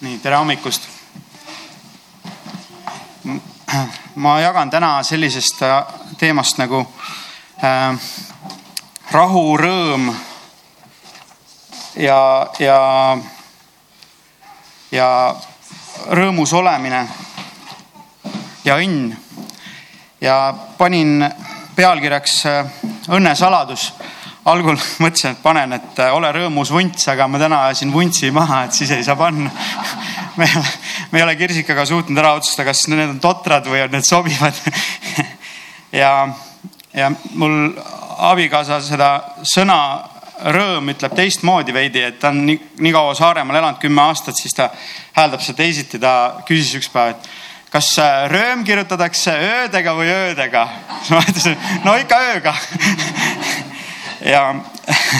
nii, tere hommikust. ma jagan täna sellisest äh, teemast nagu äh, rahu, rõõm ja, ja, ja rõõmus olemine ja õnn. ja panin pealkirjaks äh, õnnesaladus algul mõtlesin, et panen, et äh, ole rõõmus vunts, aga ma täna ajasin vuntsi maha, et siis ei saa panna. me ei ole, me ei ole Kirsikaga suutnud ära otsustada, kas need on totrad või on need sobivad. ja, ja mul abikaasa seda sõna rõõm ütleb teistmoodi veidi, et ta on nii, nii kaua Saaremaal elanud, kümme aastat, siis ta hääldab seda teisiti. ta küsis üks päev, et kas äh, rööm kirjutatakse öödega või öödega? siis ma ütlesin, no ikka ööga ja,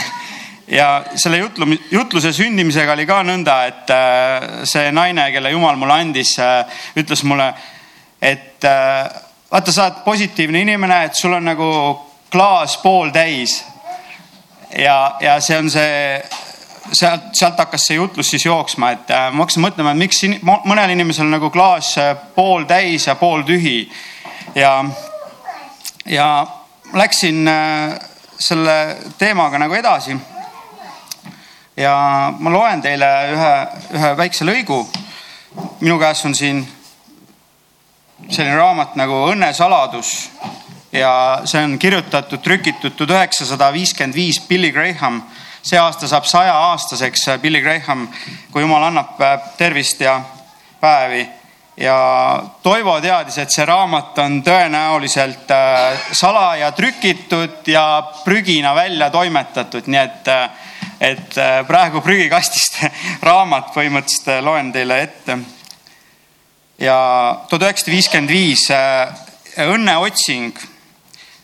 ja selle jutlu, jutluse sündimisega oli ka nõnda, et äh, see naine, kelle jumal mulle andis, äh, ütles mulle, et äh, vaata, sa oled positiivne inimene, et sul on nagu klaas pooltäis. ja, ja see on see sealt, sealt hakkas see jutlus siis jooksma, et ma hakkasin mõtlema, et miks mõnel inimesel on nagu klaas pooltäis ja pooltühi. ja, ja läksin selle teemaga nagu edasi. ja ma loen teile ühe, ühe väikse lõigu. minu käes on siin selline raamat nagu Õnnesaladus ja see on kirjutatud, trükitud tuhat üheksasada viiskümmend viis Billy Graham. see aasta saab saja aastaseks Billy Graham, kui jumal annab tervist ja päevi ja Toivo teadis, et see raamat on tõenäoliselt äh, salaja trükitud ja prügina välja toimetatud, nii et, äh, et äh, praegu prügikastist raamat põhimõtteliselt loen teile ette. ja tuhat üheksasada viiskümmend viis õnneotsing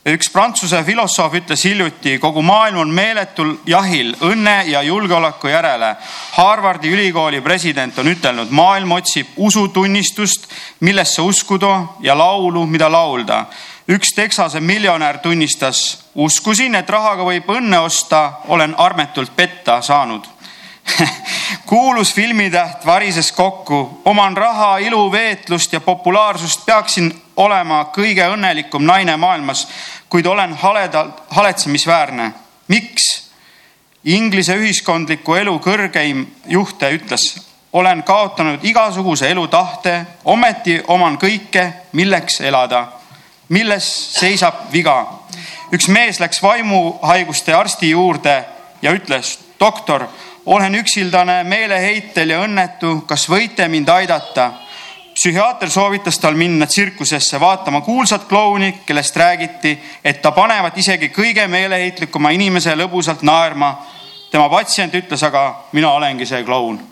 üks Prantsuse filosoof ütles hiljuti, kogu maailm on meeletul jahil õnne ja julgeoleku järele. Harvardi ülikooli president on ütelnud, maailm otsib usutunnistust, millesse uskuda ja laulu, mida laulda. üks Texase miljonär tunnistas, uskusin, et rahaga võib õnne osta, olen armetult petta saanud kuulus filmitäht varises kokku, oman raha, ilu, veetlust ja populaarsust, peaksin olema kõige õnnelikum naine maailmas, kuid olen haledalt, haletsemisväärne. miks? Inglise ühiskondliku elu kõrgeim juhte ütles, olen kaotanud igasuguse elutahte, ometi oman kõike, milleks elada. milles seisab viga? üks mees läks vaimuhaiguste arsti juurde ja ütles, doktor, olen üksildane, meeleheitel ja õnnetu, kas võite mind aidata? Psühhiaater soovitas tal minna tsirkusesse vaatama kuulsat klouni, kellest räägiti, et ta panevat isegi kõige meeleheitlikuma inimese lõbusalt naerma. tema patsient ütles aga, mina olengi see kloun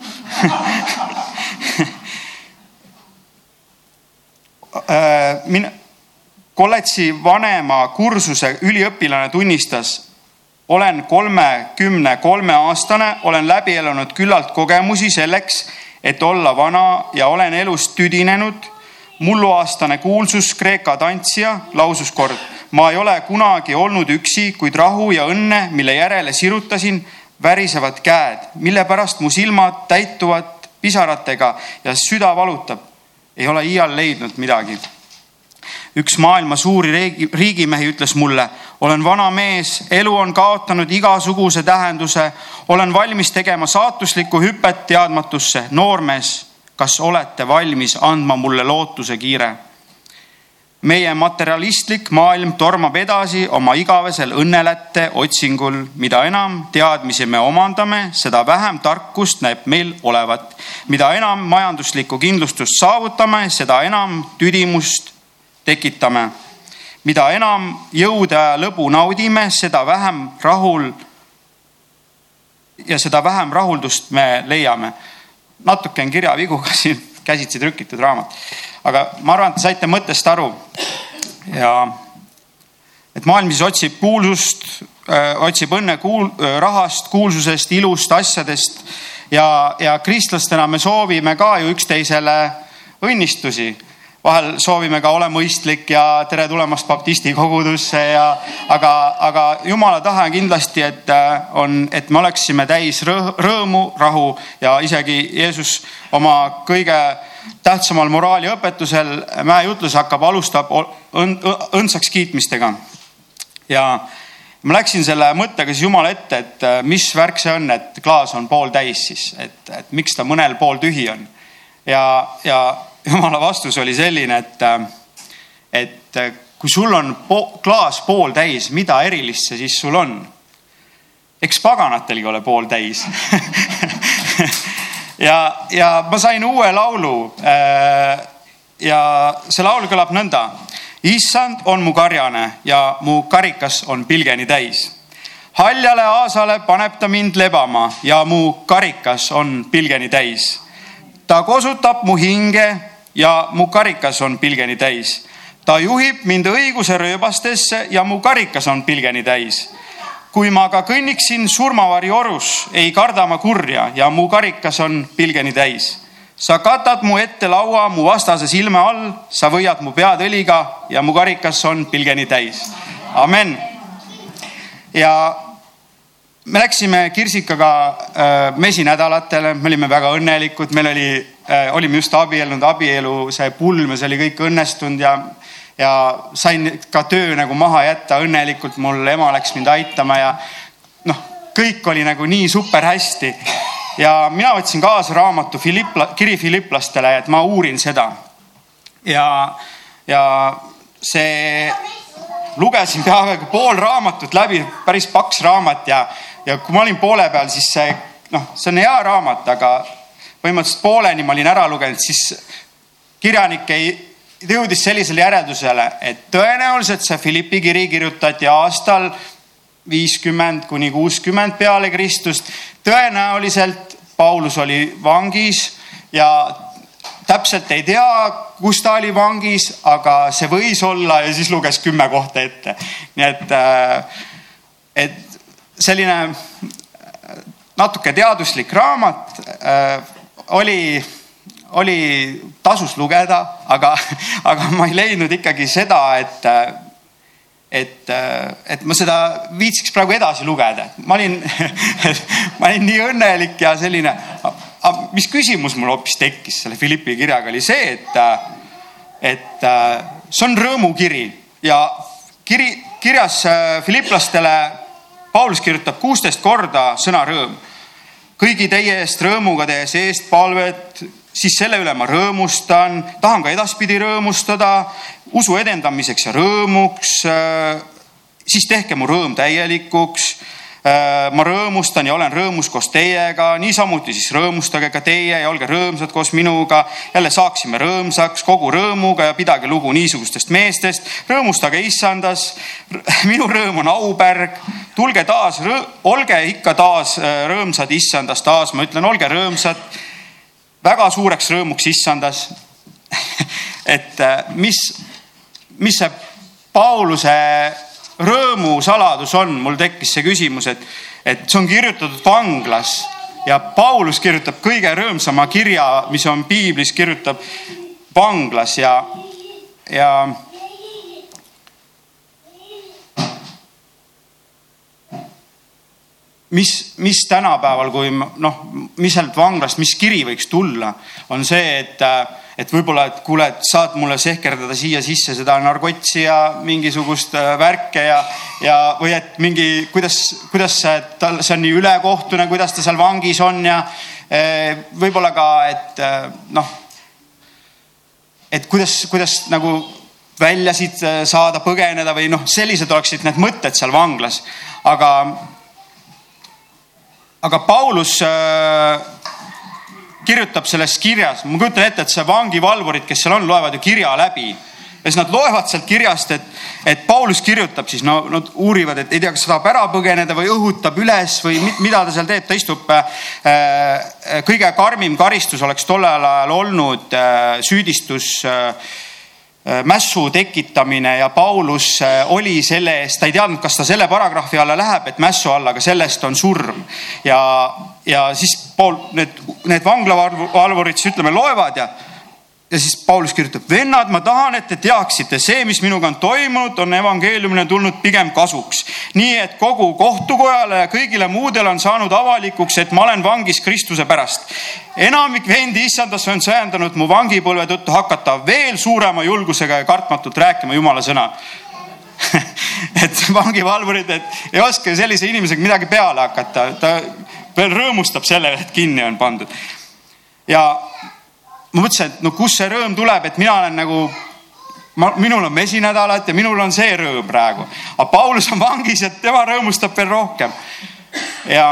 äh, min-, kolledži vanema kursuse üliõpilane tunnistas, olen kolmekümne kolme aastane, olen läbi elanud küllalt kogemusi selleks et olla vana ja olen elust tüdinenud. mulluaastane kuulsus Kreeka tantsija lausus kord, ma ei ole kunagi olnud üksi, kuid rahu ja õnne, mille järele sirutasin, värisevad käed, mille pärast mu silmad täituvad pisaratega ja süda valutab. ei ole iial leidnud midagi üks maailma suuri riigi, riigimehi ütles mulle, olen vana mees, elu on kaotanud igasuguse tähenduse, olen valmis tegema saatuslikku hüpet teadmatusse. noormees, kas olete valmis andma mulle lootuse kiire? meie materialistlik maailm tormab edasi oma igavesel õnnelätte otsingul, mida enam teadmisi me omandame, seda vähem tarkust näib meil olevat. mida enam majanduslikku kindlustust saavutame, seda enam tüdimust tekitame. mida enam jõude ja lõbu naudime, seda vähem rahul ja seda vähem rahuldust me leiame. natuke on kirjavigu ka siin käsitsi trükitud raamat, aga ma arvan, et te saite mõttest aru. ja et maailm siis otsib kuulsust, otsib õnne kuul, rahast, kuulsusest, ilust, asjadest ja, ja kristlastena me soovime ka ju üksteisele õnnistusi vahel soovime ka ole mõistlik ja tere tulemast baptisti kogudusse ja aga, aga jumala tahe on kindlasti, et on, et me oleksime täis rõõmu, rahu ja isegi Jeesus oma kõige tähtsamal moraaliõpetusel mäejutlus hakkab, alustab õndsaks kiitmistega. ja ma läksin selle mõttega siis Jumala ette, et mis värk see on, et klaas on pooltäis siis, et, et miks ta mõnel pooltühi on. ja, ja Jumala vastus oli selline, et, et kui sul on po klaas pooltäis, mida erilist see siis sul on? eks paganatelgi ole pooltäis ja, ja ma sain uue laulu. Äh, ja see laul kõlab nõnda. issand on mu karjane ja mu karikas on pilgeni täis. haljale aasale paneb ta mind lebama ja mu karikas on pilgeni täis. ta kosutab mu hinge ja mu karikas on pilgeni täis. ta juhib mind õiguse rööbastesse ja mu karikas on pilgeni täis kui ma aga kõnniksin surmavari orus, ei karda ma kurja ja mu karikas on pilgeni täis. sa katad mu ette laua mu vastase silme all, sa võiad mu pead õliga ja mu karikas on pilgeni täis. amen. ja me läksime Kirsikaga äh, mesinädalatele, me olime väga õnnelikud, meil oli olime just abiellunud, abielu see pulm ja see oli kõik õnnestunud ja ja sain ka töö nagu maha jätta õnnelikult, mul ema läks mind aitama ja noh, kõik oli nagu nii super hästi. ja mina võtsin kaasa raamatu Philippla, kiri Philipplastele, et ma uurin seda. ja, ja see, lugesin peaaegu pool raamatut läbi, päris paks raamat ja, ja kui ma olin poole peal, siis see noh, see on hea raamat, aga põhimõtteliselt pooleni ma olin ära lugenud, siis kirjanik ei jõudis sellisele järeldusele, et tõenäoliselt see Philippi kiri kirjutati aastal viiskümmend kuni kuuskümmend peale Kristust. tõenäoliselt Paulus oli vangis ja täpselt ei tea, kus ta oli vangis, aga see võis olla ja siis luges kümme kohta ette. nii et, äh, et selline natuke teaduslik raamat äh, oli oli, tasus lugeda, aga, aga ma ei leidnud ikkagi seda, et, et, et ma seda viitsiks praegu edasi lugeda. ma olin ma olin nii õnnelik ja selline, mis küsimus mul hoopis tekkis selle Philippi kirjaga oli see, et, et see on rõõmukiri ja kiri, kirjas filiplastele Paulus kirjutab kuusteist korda sõna rõõm kõigi teie eest rõõmuga tehes eestpalvet siis selle üle ma rõõmustan, tahan ka edaspidi rõõmustada, usu edendamiseks ja rõõmuks. Äh, siis tehke mu rõõm täielikuks. Äh, ma rõõmustan ja olen rõõmus koos teiega, niisamuti siis rõõmustage ka teie ja olge rõõmsad koos minuga. jälle saaksime rõõmsaks kogu rõõmuga ja pidage lugu niisugustest meestest. rõõmustage issandas. minu rõõm on aupärg. tulge taas, olge ikka taas äh, rõõmsad issandas taas, ma ütlen, olge rõõmsad väga suureks rõõmuks issandas et äh, mis, mis see Pauluse rõõmu saladus on, mul tekkis see küsimus, et, et see on kirjutatud vanglas ja Paulus kirjutab kõige rõõmsama kirja, mis on piiblis, kirjutab vanglas ja, ja mis, mis tänapäeval, kui noh, mis sealt vanglast, mis kiri võiks tulla, on see, et, et võib-olla, et kuule, et saad mulle sehkerdada siia sisse seda narkotsi ja mingisugust äh, värke ja, ja, või et mingi, kuidas, kuidas see, tal, see on nii ülekohtune, kuidas ta seal vangis on ja äh, võib-olla ka, et äh, noh, et kuidas, kuidas nagu välja siit saada, põgeneda või noh, sellised oleksid need mõtted seal vanglas. aga aga Paulus äh, kirjutab selles kirjas, ma kujutan ette, et see vangivalvurid, kes seal on, loevad ju kirja läbi ja siis nad loevad sealt kirjast, et, et Paulus kirjutab siis, no nad uurivad, et ei tea, kas tahab ära põgeneda või õhutab üles või mida ta seal teeb, ta istub äh,. kõige karmim karistus oleks tollel ajal olnud äh, süüdistus äh, Äh, mässu tekitamine ja Paulus äh, oli selle eest, ta ei teadnud, kas ta selle paragrahvi alla läheb, et mässu alla, aga sellest on surm. ja, ja siis Paul, need, need vanglavalvurid siis ütleme loevad ja ja siis Paulus kirjutab, vennad, ma tahan, et te teaksite, see, mis minuga on toimunud, on evangeeliumile tulnud pigem kasuks. nii et kogu kohtukojale ja kõigile muudele on saanud avalikuks, et ma olen vangis Kristuse pärast. enamik vendi issandas on sõjendanud mu vangipõlve tõttu hakata veel suurema julgusega ja kartmatult rääkima jumala sõna et vangivalvurid, et ei oska sellise inimesega midagi peale hakata, ta veel rõõmustab selle, et kinni on pandud. ja ma mõtlesin, et no kust see rõõm tuleb, et mina olen nagu, ma, minul on mesinädalad ja minul on see rõõm praegu. aga Paulus on vangis ja tema rõõmustab veel rohkem. ja,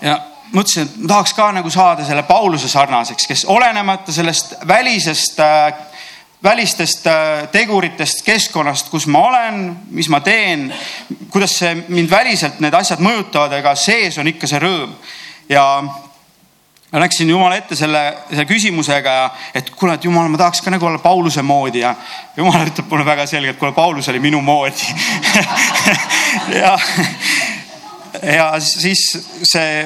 ja mõtlesin, et ma tahaks ka nagu saada selle Pauluse sarnaseks, kes olenemata sellest välisest äh, välistest äh, teguritest, keskkonnast, kus ma olen, mis ma teen, kuidas see mind väliselt need asjad mõjutavad, aga sees on ikka see rõõm. ja ma läksin Jumala ette selle, selle küsimusega ja et kuule, et Jumal, ma tahaks ka nagu olla Pauluse moodi ja Jumal ütleb mulle väga selgelt, kuule, Paulus oli minu moodi. Ja ja siis see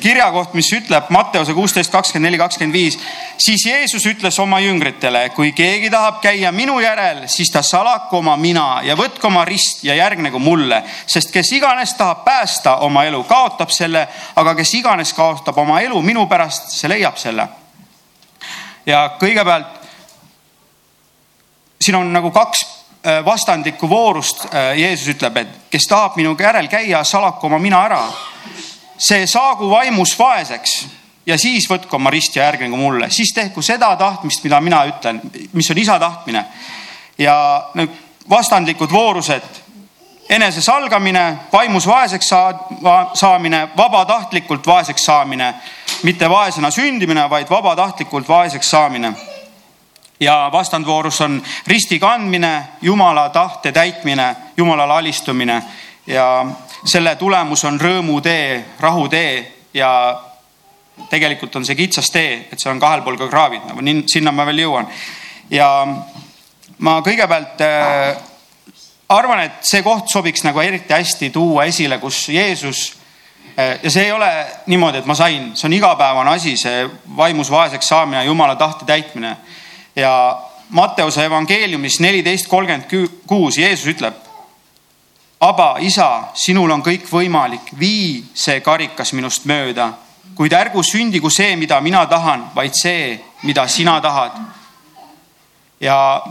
kirjakoht, mis ütleb Matteuse kuusteist, kakskümmend neli, kakskümmend viis, siis Jeesus ütles oma jüngritele, kui keegi tahab käia minu järel, siis ta salaku oma mina ja võtku oma rist ja järgnegu mulle, sest kes iganes tahab päästa oma elu, kaotab selle, aga kes iganes kaotab oma elu minu pärast, see leiab selle. ja kõigepealt siin on nagu kaks vastandlikku voorust äh, Jeesus ütleb, et kes tahab minu järel käia, salaku oma mina ära. see saagu vaimus vaeseks ja siis võtku oma rist ja järgnegu mulle, siis tehku seda tahtmist, mida mina ütlen, mis on isa tahtmine. ja vastandlikud voorused, enese salgamine, vaimus vaeseks saamine, vabatahtlikult vaeseks saamine, mitte vaesena sündimine, vaid vabatahtlikult vaeseks saamine ja vastandvoorus on risti kandmine, jumala tahte täitmine, jumalale alistumine. Ja selle tulemus on rõõmutee, rahutee ja tegelikult on see kitsas tee, et see on kahel pool ka kraavid, nagu sinna ma veel jõuan. ja ma kõigepealt äh, arvan, et see koht sobiks nagu eriti hästi tuua esile, kus Jeesus äh, ja see ei ole niimoodi, et ma sain, see on igapäevane asi, see vaimus vaeseks saamine, jumala tahte täitmine ja Matteuse evangeeliumis neliteist kolmkümmend kuus Jeesus ütleb. Aba, isa, sinul on kõik võimalik, vii see karikas minust mööda, kuid ärgu sündigu see, mida mina tahan, vaid see, mida sina tahad. ja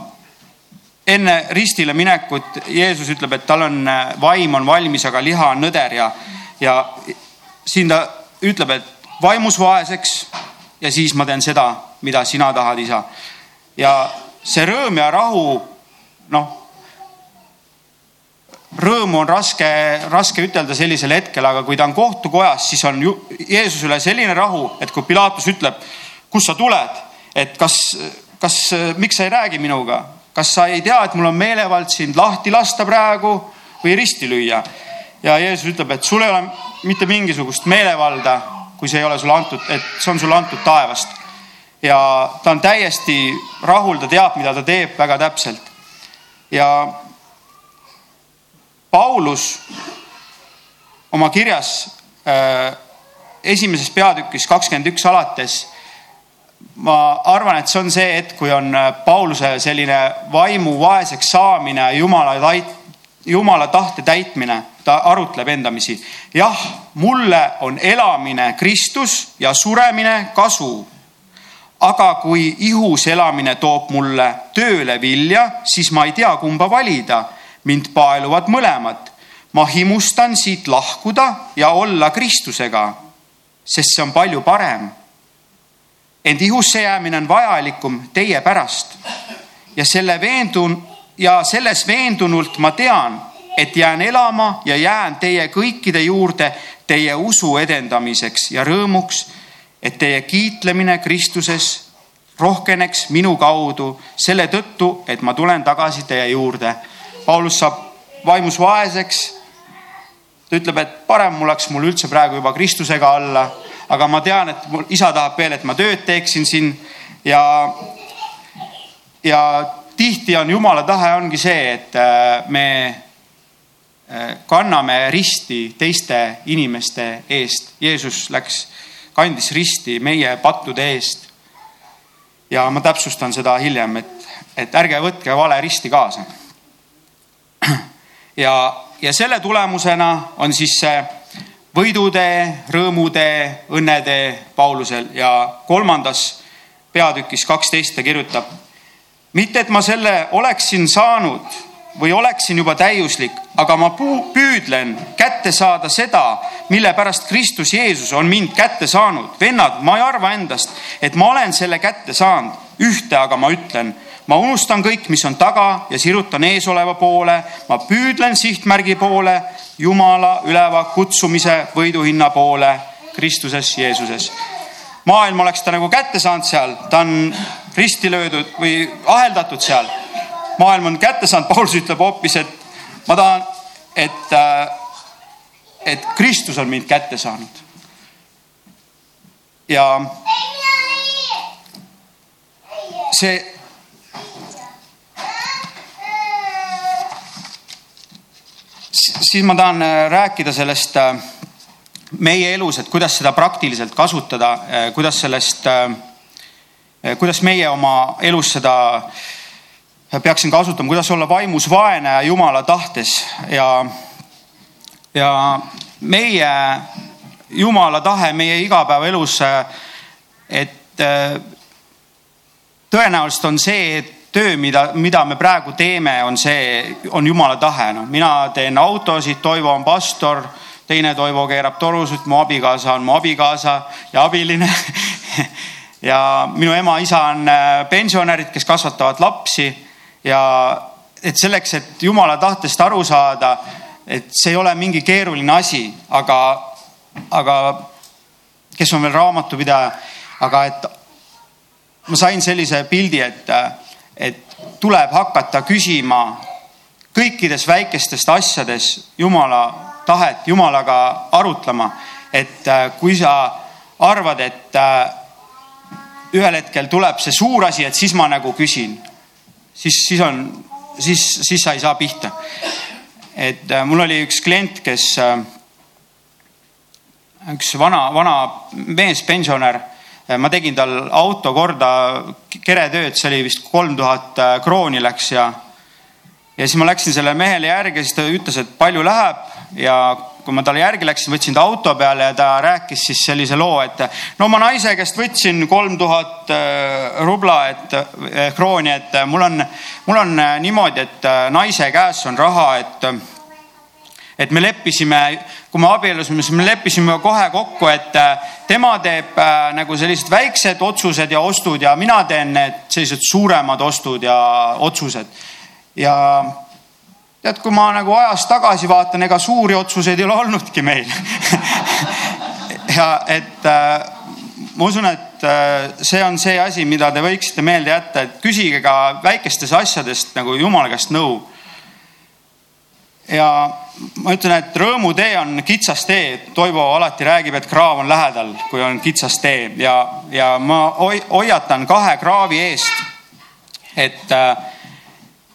enne ristile minekut Jeesus ütleb, et tal on vaim on valmis, aga liha on nõder ja, ja siin ta ütleb, et vaimus vaeseks ja siis ma teen seda, mida sina tahad, isa ja see rõõm ja rahu, noh, rõõmu on raske, raske ütelda sellisel hetkel, aga kui ta on kohtukojas, siis on ju Jeesusele selline rahu, et kui Pilatus ütleb, kust sa tuled, et kas, kas, miks sa ei räägi minuga, kas sa ei tea, et mul on meelevald sind lahti lasta praegu või risti lüüa? ja Jeesus ütleb, et sul ei ole mitte mingisugust meelevalda, kui see ei ole sulle antud, et see on sulle antud taevast ja ta on täiesti rahul, ta teab, mida ta teeb väga täpselt. ja Paulus oma kirjas äh, esimeses peatükis kakskümmend üks alates. ma arvan, et see on see hetk, kui on äh, Pauluse selline vaimu vaeseks saamine, jumala tait-, jumala tahte täitmine, ta arutleb endamisi. jah, mulle on elamine Kristus ja suremine kasu aga kui ihus elamine toob mulle tööle vilja, siis ma ei tea, kumba valida. mind paeluvad mõlemad. ma himustan siit lahkuda ja olla Kristusega, sest see on palju parem. ent ihusse jäämine on vajalikum teie pärast. ja selle veendun ja selles veendunult ma tean, et jään elama ja jään teie kõikide juurde teie usu edendamiseks ja rõõmuks et teie kiitlemine Kristuses rohkeneks minu kaudu selle tõttu, et ma tulen tagasi teie juurde. Paulus saab vaimus vaeseks. ta ütleb, et parem oleks mul üldse praegu juba Kristusega olla, aga ma tean, et mul isa tahab veel, et ma tööd teeksin siin ja, ja tihti on jumala tahe ongi see, et äh, me äh, kanname risti teiste inimeste eest. Jeesus läks kandis risti meie pattude eest. ja ma täpsustan seda hiljem, et, et ärge võtke vale risti kaasa. ja, ja selle tulemusena on siis see võidutee, rõõmutee, õnnetee Paulusel ja kolmandas peatükis kaksteist ta kirjutab. mitte, et ma selle oleksin saanud või oleksin juba täiuslik, aga ma püüdlen kätte saada seda, mille pärast Kristus Jeesus on mind kätte saanud. vennad, ma ei arva endast, et ma olen selle kätte saanud. ühte aga ma ütlen, ma unustan kõik, mis on taga ja sirutan eesoleva poole. ma püüdlen sihtmärgi poole, Jumala üleva kutsumise võiduhinna poole Kristuses Jeesuses. maailm oleks ta nagu kätte saanud seal, ta on risti löödud või aheldatud seal maailm on kätte saanud, Paulus ütleb hoopis, et ma tahan, et, äh, et Kristus on mind kätte saanud. ja see siis ma tahan äh, rääkida sellest äh, meie elus, et kuidas seda praktiliselt kasutada, kuidas sellest, kuidas meie oma elus seda peaksin kasutama, kuidas olla vaimus vaene jumala tahtes ja, ja meie jumala tahe meie igapäevaelus, et tõenäoliselt on see, et töö, mida, mida me praegu teeme, on see, on jumala tahe, noh, mina teen autosid, Toivo on pastor, teine Toivo keerab torusid, mu abikaasa on mu abikaasa ja abiline ja minu ema-isa on äh, pensionärid, kes kasvatavad lapsi ja et selleks, et jumala tahtest aru saada, et see ei ole mingi keeruline asi, aga, aga kes on veel raamatupidaja, aga et ma sain sellise pildi, et, et tuleb hakata küsima kõikides väikestes asjades jumala tahet, jumalaga arutlema. et kui sa arvad, et ühel hetkel tuleb see suur asi, et siis ma nagu küsin siis, siis on, siis, siis sa ei saa pihta. et äh, mul oli üks klient, kes äh,, üks vana, vana mees, pensionär äh,. ma tegin tal auto korda, keretööd, see oli vist kolm tuhat krooni läks ja, ja siis ma läksin sellele mehele järgi, siis ta ütles, et palju läheb ja kui ma talle järgi läksin, võtsin ta auto peale ja ta rääkis siis sellise loo, et no ma naise käest võtsin kolm tuhat äh, rubla, et eh, krooni, et mul on, mul on niimoodi, et naise käes on raha, et et me leppisime, kui me abiellusime, siis me leppisime kohe kokku, et tema teeb äh, nagu sellised väiksed otsused ja ostud ja mina teen need sellised suuremad ostud ja otsused. ja tead, kui ma nagu ajas tagasi vaatan, ega suuri otsuseid ei ole olnudki meil ja et äh, ma usun, et äh, see on see asi, mida te võiksite meelde jätta, et küsige ka väikestes asjadest nagu jumala käest nõu. ja ma ütlen, et rõõmutee on kitsas tee, Toivo alati räägib, et kraav on lähedal, kui on kitsas tee ja, ja ma hoiatan kahe kraavi eest. et äh,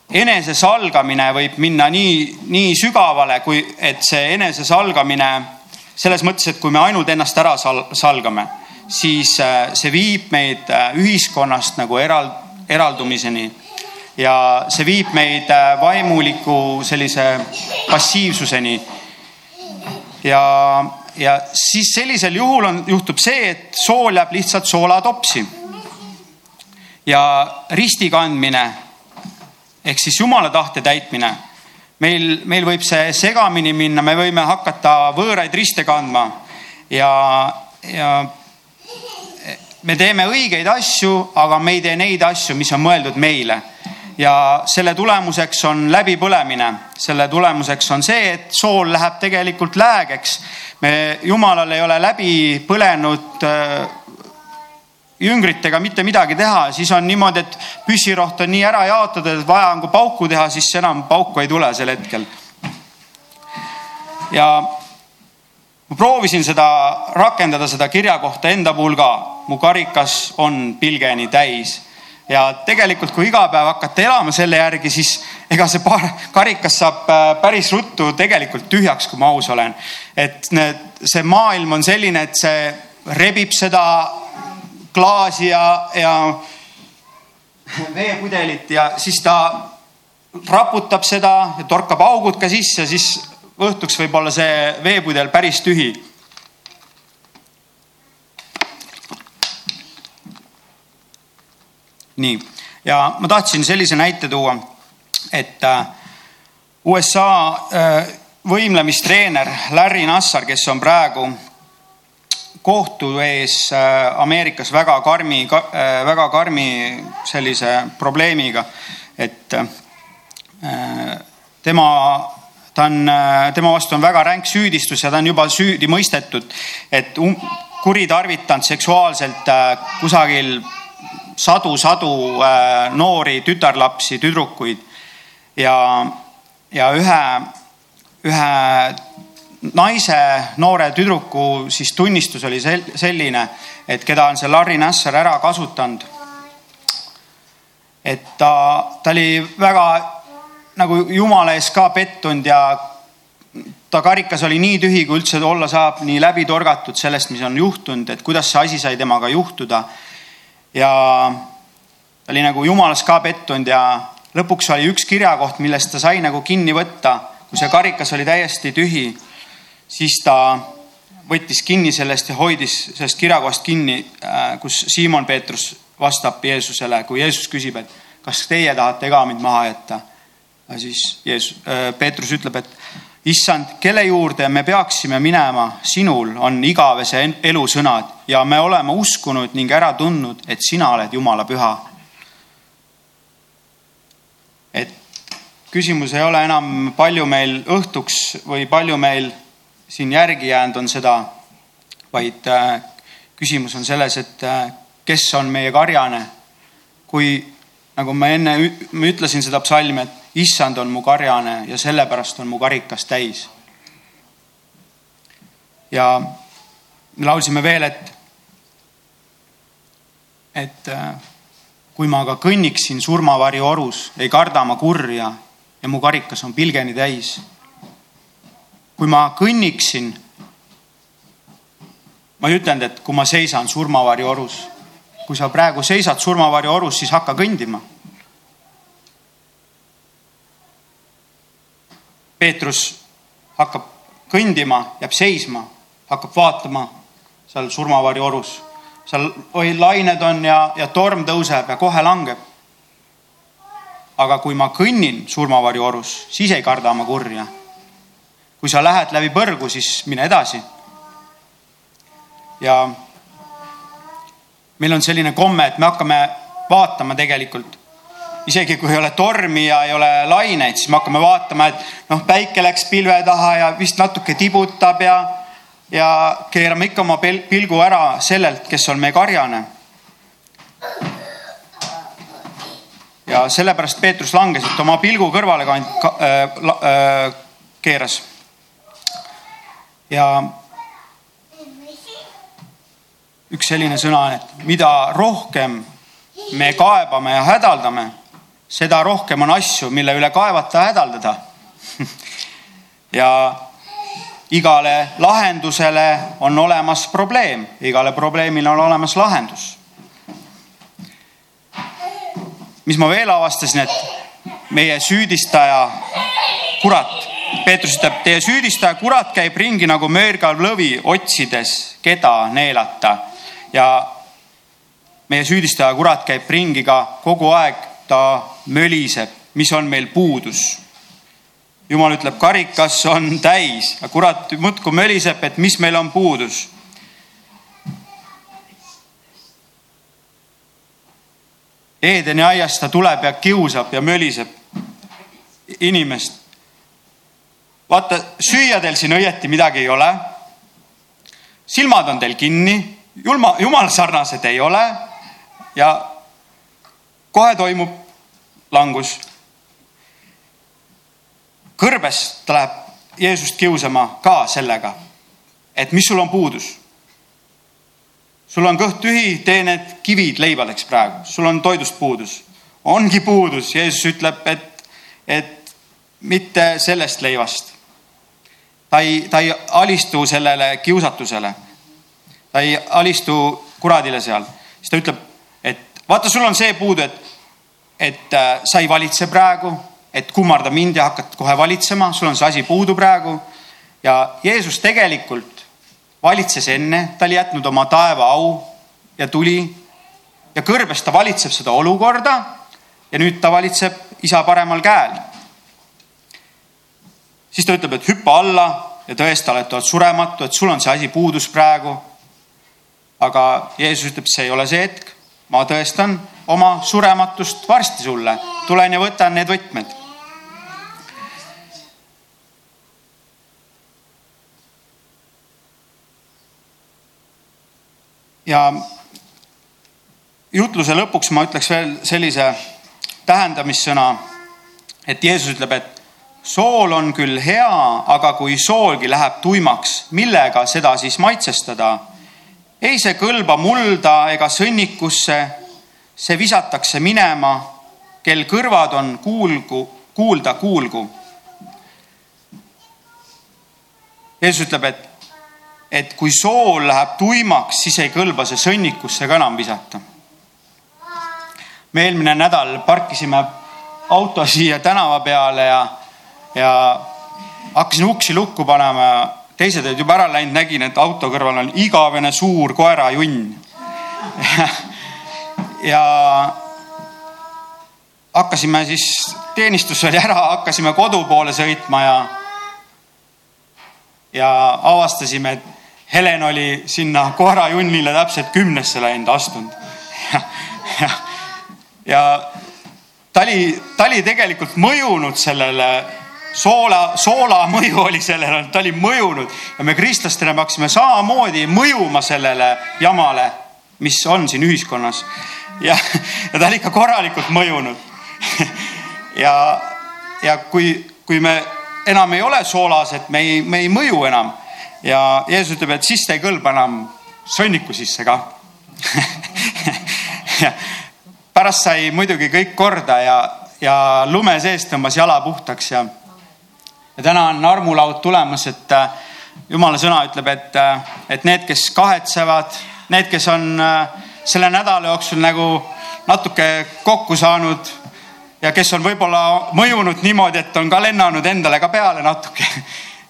enesesalgamine võib minna nii, nii sügavale, kui et see enesesalgamine selles mõttes, et kui me ainult ennast ära sal, salgame, siis äh, see viib meid äh, ühiskonnast nagu eral, eraldumiseni. ja see viib meid äh, vaimuliku sellise passiivsuseni. ja, ja siis sellisel juhul on, juhtub see, et sool jääb lihtsalt soolatopsi. ja risti kandmine ehk siis jumala tahte täitmine. meil, meil võib see segamini minna, me võime hakata võõraid riste kandma ja, ja me teeme õigeid asju, aga me ei tee neid asju, mis on mõeldud meile. ja selle tulemuseks on läbipõlemine, selle tulemuseks on see, et sool läheb tegelikult läägeks. me, jumalal ei ole läbi põlenud äh, jüngritega mitte midagi teha, siis on niimoodi, et püssiroht on nii ära jaotatud, et vaja on kui pauku teha, siis enam pauku ei tule sel hetkel. ja ma proovisin seda rakendada, seda kirja kohta enda puhul ka. mu karikas on pilgeni täis ja tegelikult, kui iga päev hakata elama selle järgi, siis ega see paar, karikas saab äh, päris ruttu tegelikult tühjaks, kui ma aus olen. et need, see maailm on selline, et see rebib seda klaasi ja, ja veepudelit ja siis ta raputab seda ja torkab augud ka sisse, siis õhtuks võib olla see veepudel päris tühi. nii, ja ma tahtsin sellise näite tuua, et äh, USA äh, võimlemistreener Larry Nassar, kes on praegu kohtu ees äh, Ameerikas väga karmi, väga karmi sellise probleemiga, et tema ta on, äh, tema vastu on väga ränk süüdistus ja ta on juba süüdi mõistetud, et um, kuritarvitanud seksuaalselt äh, kusagil sadu-sadu äh, noori tütarlapsi, tüdrukuid ja, ja ühe, ühe naise, noore tüdruku siis tunnistus oli selline, et keda on see Larry Nassar ära kasutanud. et ta, ta oli väga nagu jumala ees ka pettunud ja ta karikas oli nii tühi, kui üldse olla saab, nii läbi torgatud sellest, mis on juhtunud, et kuidas see asi sai temaga juhtuda. ja ta oli nagu jumalas ka pettunud ja lõpuks oli üks kirjakoht, millest ta sai nagu kinni võtta, kui see karikas oli täiesti tühi, siis ta võttis kinni sellest ja hoidis sellest kirjakohast kinni, äh, kus Siimon Peetrus vastab Jeesusele, kui Jeesus küsib, et kas teie tahate ka mind maha jätta siis Jeesus, äh, Peetrus ütleb, et issand, kelle juurde me peaksime minema, sinul on igavese elu sõnad ja me oleme uskunud ning ära tundnud, et sina oled Jumala püha. et küsimus ei ole enam, palju meil õhtuks või palju meil siin järgi jäänud on seda, vaid äh, küsimus on selles, et äh, kes on meie karjane. kui nagu ma enne ma ütlesin seda psalmi, et issand on mu karjane ja sellepärast on mu karikas täis. ja me laulsime veel, et, et äh, kui ma aga kõnniksin surmavarju orus, ei karda ma kurja ja mu karikas on pilgeni täis. Kui ma kõnniksin, ma ei ütelnud, et kui ma seisan surmavarju orus, kui sa praegu seisad surmavarju orus, siis hakka kõndima Peetrus hakkab kõndima, jääb seisma, hakkab vaatama seal surmavarju orus. seal oi lained on ja, ja torm tõuseb ja kohe langeb. aga kui ma kõnnin surmavarju orus, siis ei karda ma kurja. Kui sa lähed läbi põrgu, siis mine edasi. ja meil on selline komme, et me hakkame vaatama tegelikult isegi kui ei ole tormi ja ei ole laineid, siis me hakkame vaatama, et noh, päike läks pilve taha ja vist natuke tibutab ja, ja keerame ikka oma pilgu ära sellelt, kes on meie karjane. ja sellepärast Peetrus langes, et oma pilgu kõrvale kand- ka, äh, äh, keeras. Ja üks selline sõna on, et mida rohkem me kaebame ja hädaldame seda rohkem on asju, mille üle kaevata, hädaldada ja igale lahendusele on olemas probleem, igale probleemile on olemas lahendus. mis ma veel avastasin, et meie süüdistaja, kurat, Peetrus ütleb, teie süüdistaja, kurat, käib ringi nagu möörgav lõvi, otsides, keda neelata ja meie süüdistaja, kurat, käib ringi ka kogu aeg ta möliseb, mis on meil puudus. jumal ütleb, karikas on täis, aga kurat muudkui möliseb, et mis meil on puudus. Eedeni aias ta tuleb ja kiusab ja möliseb inimest. Vaata, süüa teil siin õieti midagi ei ole. silmad on teil kinni, julma, jumala sarnased ei ole ja kohe toimub langus. kõrbes ta läheb Jeesust kiusama ka sellega, et mis sul on puudus. sul on kõht tühi, tee need kivid leibadeks praegu, sul on toidust puudus. ongi puudus, Jeesus ütleb, et, et mitte sellest leivast. Ta ei, ta ei alistu sellele kiusatusele. ta ei alistu kuradile seal, siis ta ütleb, et vaata, sul on see puudu, et et äh, sa ei valitse praegu, et kummarda mind ja hakkad kohe valitsema, sul on see asi puudu praegu. ja Jeesus tegelikult valitses enne, ta oli jätnud oma taeva au ja tuli ja kõrbes ta valitseb seda olukorda ja nüüd ta valitseb isa paremal käel. Siis ta ütleb, et hüppa alla ja tõesta, et oled surematu, et sul on see asi puudus praegu. aga Jeesus ütleb, see ei ole see hetk, ma tõestan oma surematust varsti sulle, tulen ja võtan need võtmed. Ja jutluse lõpuks ma ütleks veel sellise tähendamissõna, et Jeesus ütleb, et sool on küll hea, aga kui soolgi läheb tuimaks, millega seda siis maitsestada? ei see kõlba mulda ega sõnnikusse, see visatakse minema, kel kõrvad on kuulgu, kuulda, kuulgu. Jeesus ütleb, et et kui sool läheb tuimaks, siis ei kõlba see sõnnikusse ka enam visata. me eelmine nädal parkisime auto siia tänava peale ja, ja hakkasin uksi lukku panema teised olid juba ära läinud, nägin, et auto kõrval on igavene suur koerajunn ja hakkasime siis, teenistus oli ära, hakkasime kodu poole sõitma ja ja avastasime, et Helen oli sinna koerajunnile täpselt kümnesse läinud, astunud. ja, ja, ja ta oli, ta oli tegelikult mõjunud sellele soola, soola mõju oli sellele, ta oli mõjunud. Ja me kristlastena peaksime samamoodi mõjuma sellele jamale, mis on siin ühiskonnas. ja, ja ta oli ikka korralikult mõjunud. Ja, ja kui, kui me enam ei ole soolas, et me ei, me ei mõju enam. Ja Jeesus ütleb, et siis ta ei kõlba enam sõnniku sisse ka. Pärast sai muidugi kõik korda ja, ja lume sees tõmbas jala puhtaks ja, ja täna on armulaud tulemas, et äh, jumala sõna ütleb, et, äh, et need, kes kahetsevad, need, kes on äh, selle nädala jooksul nagu natuke kokku saanud ja kes on võib-olla mõjunud niimoodi, et on ka lennanud endale ka peale natuke.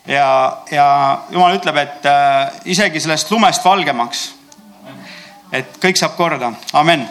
Ja, ja jumal ütleb, et isegi sellest lumest valgemaks. et kõik saab korda, amen